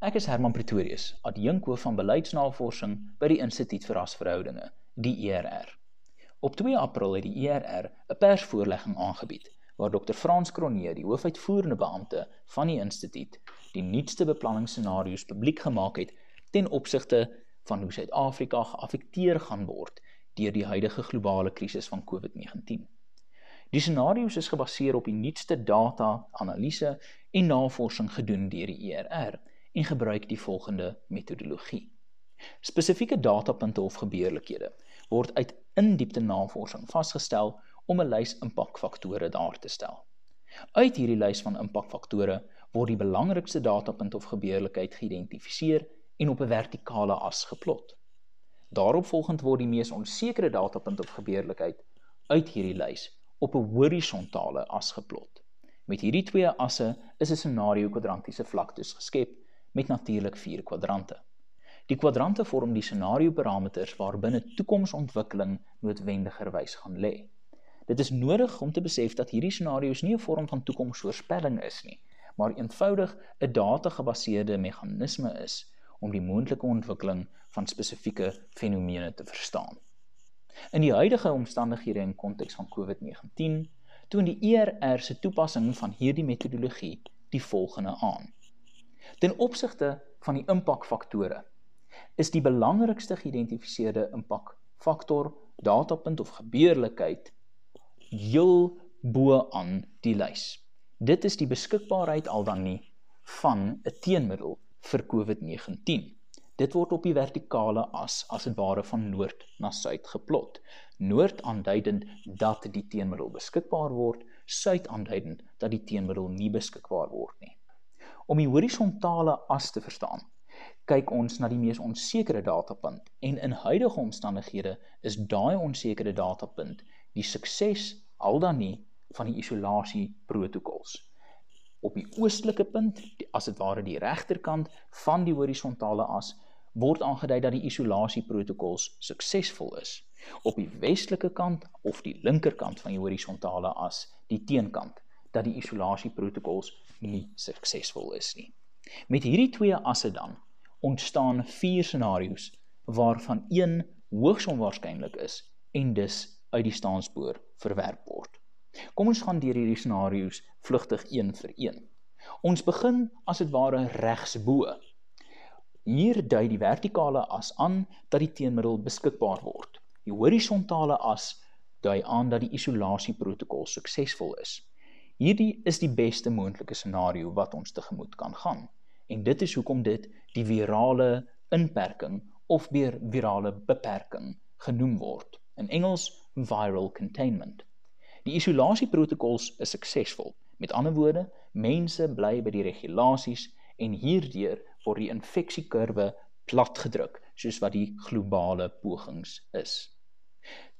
Ek is Herman Pretorius, adjunkhoof van beleidsnavorsing by die Instituut vir Rasverhoudinge, die ERR. Op 2 April het die ERR 'n persvoorlegging aangebied waar Dr. Frans Kronee, die hoofuitvoerende beampte van die instituut, die nuutste beplanningsscenario's publiek gemaak het ten opsigte van hoe Suid-Afrika geaffekteer gaan word deur die huidige globale krisis van COVID-19. Die scenario's is gebaseer op die nuutste data, analise en navorsing gedoen deur die ERR en gebruik die volgende metodologie. Spesifieke datapunte of gebeurlikhede word uit indiepte navorsing vasgestel om 'n lys impakfaktore daar te stel. Uit hierdie lys van impakfaktore word die belangrikste datapunt of gebeurlikheid geïdentifiseer en op 'n vertikale as geplot. Daaropvolgend word die mees onsekere datapunt of gebeurlikheid uit hierdie lys op 'n horisontale as geplot. Met hierdie twee asse is 'n scenario kwadrantiese vlaktes geskep met natuurlik vier kwadrante. Die kwadrante vorm die scenario parameters waarbinne toekomsontwikkeling noodwendigerwys gaan lê. Dit is nodig om te besef dat hierdie scenario's nie 'n vorm van toekomsvoorspelling is nie, maar eenvoudig 'n data-gebaseerde meganisme is om die moontlike ontwikkeling van spesifieke fenomene te verstaan. In die huidige omstandighede en konteks van COVID-19 toon die ERR se toepassing van hierdie metodologie die volgende aan. Ten opsigte van die impakfaktore is die belangrikste geïdentifiseerde impakfaktor datapunt of gebeurlikheid heel bo aan die lys. Dit is die beskikbaarheid al dan nie van 'n teenmiddel vir COVID-19. Dit word op die vertikale as as dit ware van noord na suid geplot. Noord aanduidend dat die teenmiddel beskikbaar word, suid aanduidend dat die teenmiddel nie beskikbaar word nie. Om die horisontale as te verstaan, kyk ons na die mees onsekere datapunt en in huidige omstandighede is daai onsekere datapunt die sukses al dan nie van die isolasie protokols. Op die oostelike punt, as dit ware die regterkant van die horisontale as, word aangedui dat die isolasie protokols suksesvol is. Op die westelike kant of die linkerkant van die horisontale as, die teenkant, dat die isolasie protokols nie suksesvol is nie. Met hierdie twee asse dan ontstaan vier scenario's waarvan een hoogs onwaarskynlik is en dus uit die staanspoor verwerp word. Kom ons gaan deur hierdie scenario's vlugtig een vir een. Ons begin as dit ware regs bo. Hier dui die vertikale as aan dat die teenmiddel beskikbaar word. Die horisontale as dui aan dat die isolasie protokol suksesvol is. Hierdie is die beste moontlike scenario wat ons tegemoet kan gaan. En dit is hoekom dit die virale inperking of weer virale beperking genoem word. In Engels viral containment. Die isolasieprotokols is suksesvol. Met ander woorde, mense bly by die regulasies en hierdeur word die infeksiekurwe platgedruk soos wat die globale pogings is.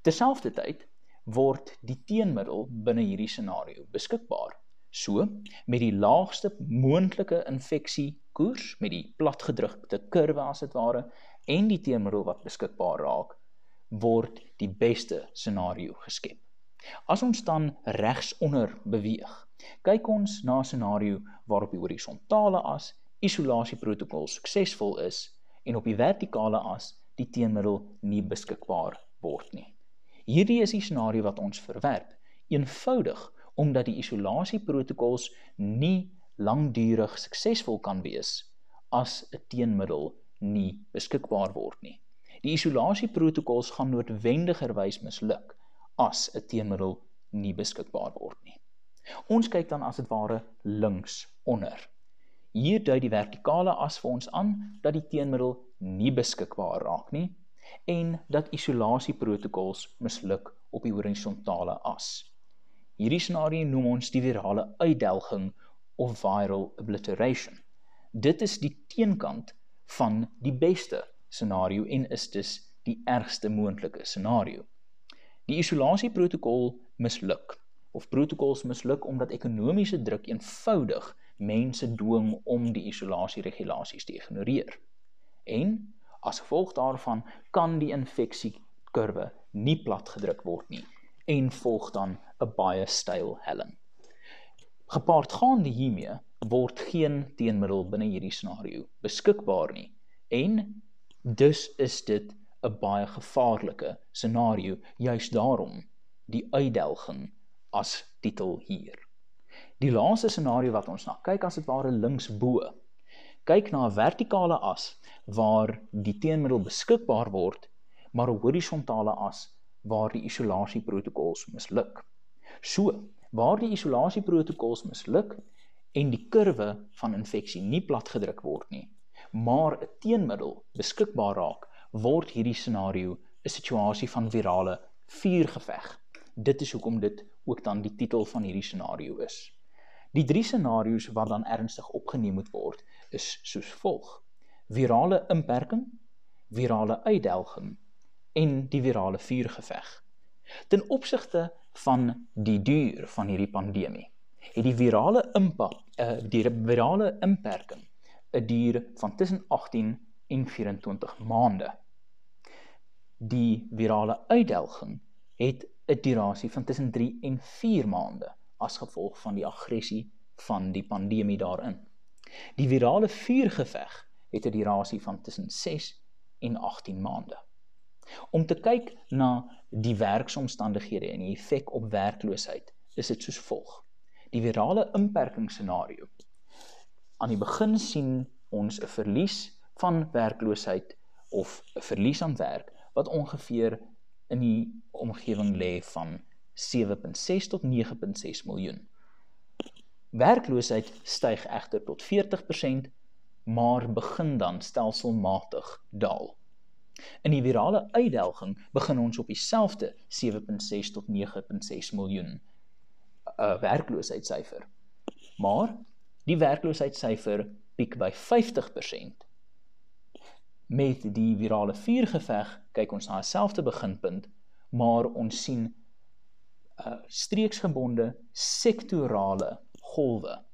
Terselfdertyd word die teenmiddel binne hierdie scenario beskikbaar. So, met die laagste moontlike infeksiekoers, met die platgedrukte kurwe as dit ware en die teenmiddel wat beskikbaar raak, word die beste scenario geskep. As ons dan regsonder beweeg, kyk ons na 'n scenario waarop die horisontale as isolasieprotokol suksesvol is en op die vertikale as die teenmiddel nie beskikbaar word nie. Hierdie is die scenario wat ons verwerp, eenvoudig omdat die isolasieprotokols nie langdurig suksesvol kan wees as 'n teenmiddel nie beskikbaar word nie. Die isolasieprotokols gaan noodwendigerwys misluk as 'n teenmiddel nie beskikbaar word nie. Ons kyk dan as dit ware links onder. Hier dui die vertikale as vir ons aan dat die teenmiddel nie beskikbaar raak nie en dat isolasieprotokols misluk op die horisontale as. Hierdie scenario noem ons die virale uitdelging of viral obliteration. Dit is die teenkant van die beste scenario en is dus die ergste moontlike scenario. Die isolasieprotokol misluk of protokols misluk omdat ekonomiese druk eenvoudig mense dwing om die isolasieregulasies te ignoreer. En As gevolg daarvan kan die infeksiekurwe nie platgedruk word nie en volg dan 'n baie styl helling. Gepaard gaande hiermee word geen teenmiddel binne hierdie scenario beskikbaar nie en dus is dit 'n baie gevaarlike scenario juis daarom die uitdelging as titel hier. Die laaste scenario wat ons na kyk as dit ware links bo. Kyk na 'n vertikale as waar die teenmiddel beskikbaar word, maar 'n horisontale as waar die isolasieprotokols misluk. So, waar die isolasieprotokols misluk en die kurwe van infeksie nie platgedruk word nie, maar 'n teenmiddel beskikbaar raak, word hierdie scenario 'n situasie van virale vuurgeveg dit is hoekom dit ook dan die titel van hierdie scenario is. Die drie scenario's wat dan ernstig opgeneem moet word is soos volg: virale inperking, virale uitdelging en die virale vuurgeveg. Ten opsigte van die duur van hierdie pandemie, het die virale impak, uh, die virale inperking 'n duur van tussen 18 en 24 maande. Die virale uitdelging het 'n durasie van tussen 3 en 4 maande as gevolg van die aggressie van die pandemie daarin. Die virale vuurgeveg het 'n durasie van tussen 6 en 18 maande. Om te kyk na die werksomstandighede en die effek op werkloosheid, is dit soos volg. Die virale inperkingsscenario. Aan die begin sien ons 'n verlies van werkloosheid of 'n verlies aan werk wat ongeveer in die omgewing lê van 7.6 tot 9.6 miljoen. Werkloosheid styg egter tot 40%, maar begin dan stelselmatig daal. In die virale uitdelging begin ons op dieselfde 7.6 tot 9.6 miljoen uh, werkloosheidssyfer. Maar die werkloosheidssyfer piek by 50% met die virale vuurgeveg kyk ons na dieselfde beginpunt, maar ons sien uh streeksgebonde sektorale golwe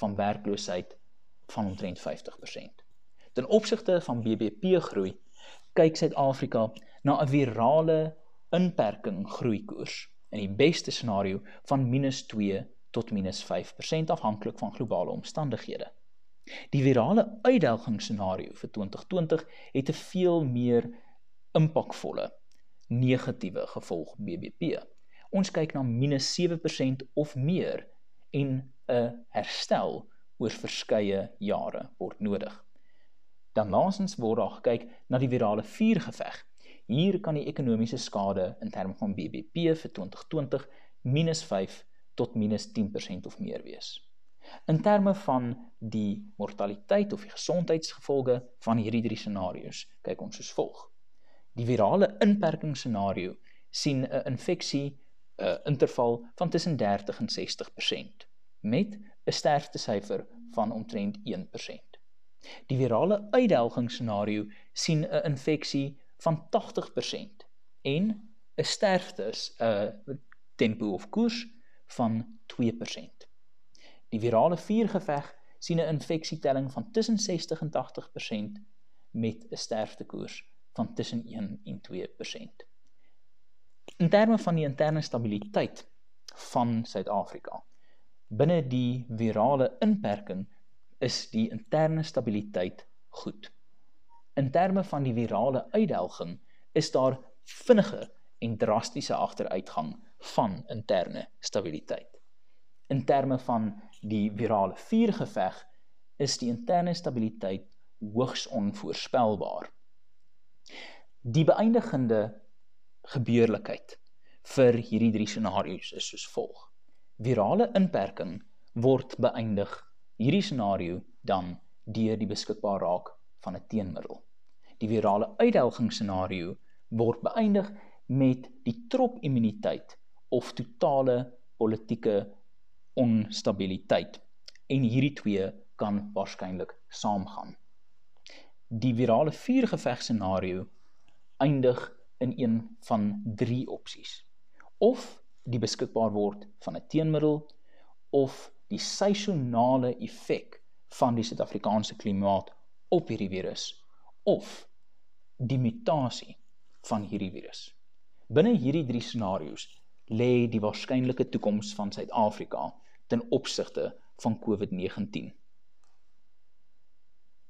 van werkloosheid van omtrent 50%. Ten opsigte van BBP groei kyk Suid-Afrika na 'n virale inperking groeikoers in die beste scenario van -2 tot -5% afhanklik van globale omstandighede. Die virale uitdagingsscenario vir 2020 het 'n veel meer impakvolle negatiewe gevolg BBP. Ons kyk na -7% of meer en 'n herstel oor verskeie jare word nodig. Dan laasens word daar gekyk na die virale vuurgeveg. Hier kan die ekonomiese skade in terme van BBP vir 2020 -5 tot -10% of meer wees. In terme van die mortaliteit of die gesondheidsgevolge van hierdie drie scenario's, kyk ons soos volg. Die virale inperking scenario sien 'n infeksie 'n interval van tussen 30 en 60% met 'n sterftesyfer van omtrent 1%. Die virale uitdelging scenario sien 'n infeksie van 80% en 'n sterftes 'n tempo of koers van 2%. Die virale vuurgeveg sien 'n infeksietelling van tussen 60 en 80% met 'n sterftekoers van tussen 1 en 2%. In terme van die interne stabiliteit van Suid-Afrika, binne die virale inperking is die interne stabiliteit goed. In terme van die virale uitdelging is daar vinnige en drastiese agteruitgang van interne stabiliteit. In terme van die virale vuurgeveg is die interne stabiliteit hoogs onvoorspelbaar. Die beëindigende gebeurlikheid vir hierdie drie scenario's is soos volg. Virale inperking word beëindig hierdie scenario dan deur die beskikbaar raak van 'n teenmiddel. Die virale uitdelging scenario word beëindig met die trop immuniteit of totale politieke onstabiliteit en hierdie twee kan waarskynlik saamgaan. Die virale vuurgeveg scenario eindig in een van drie opsies. Of die beskikbaar word van 'n teenmiddel of die seisonale effek van die Suid-Afrikaanse klimaat op hierdie virus of die mutasie van hierdie virus. Binne hierdie drie scenario's lê die waarskynlike toekoms van Suid-Afrika ten opsigte van COVID-19.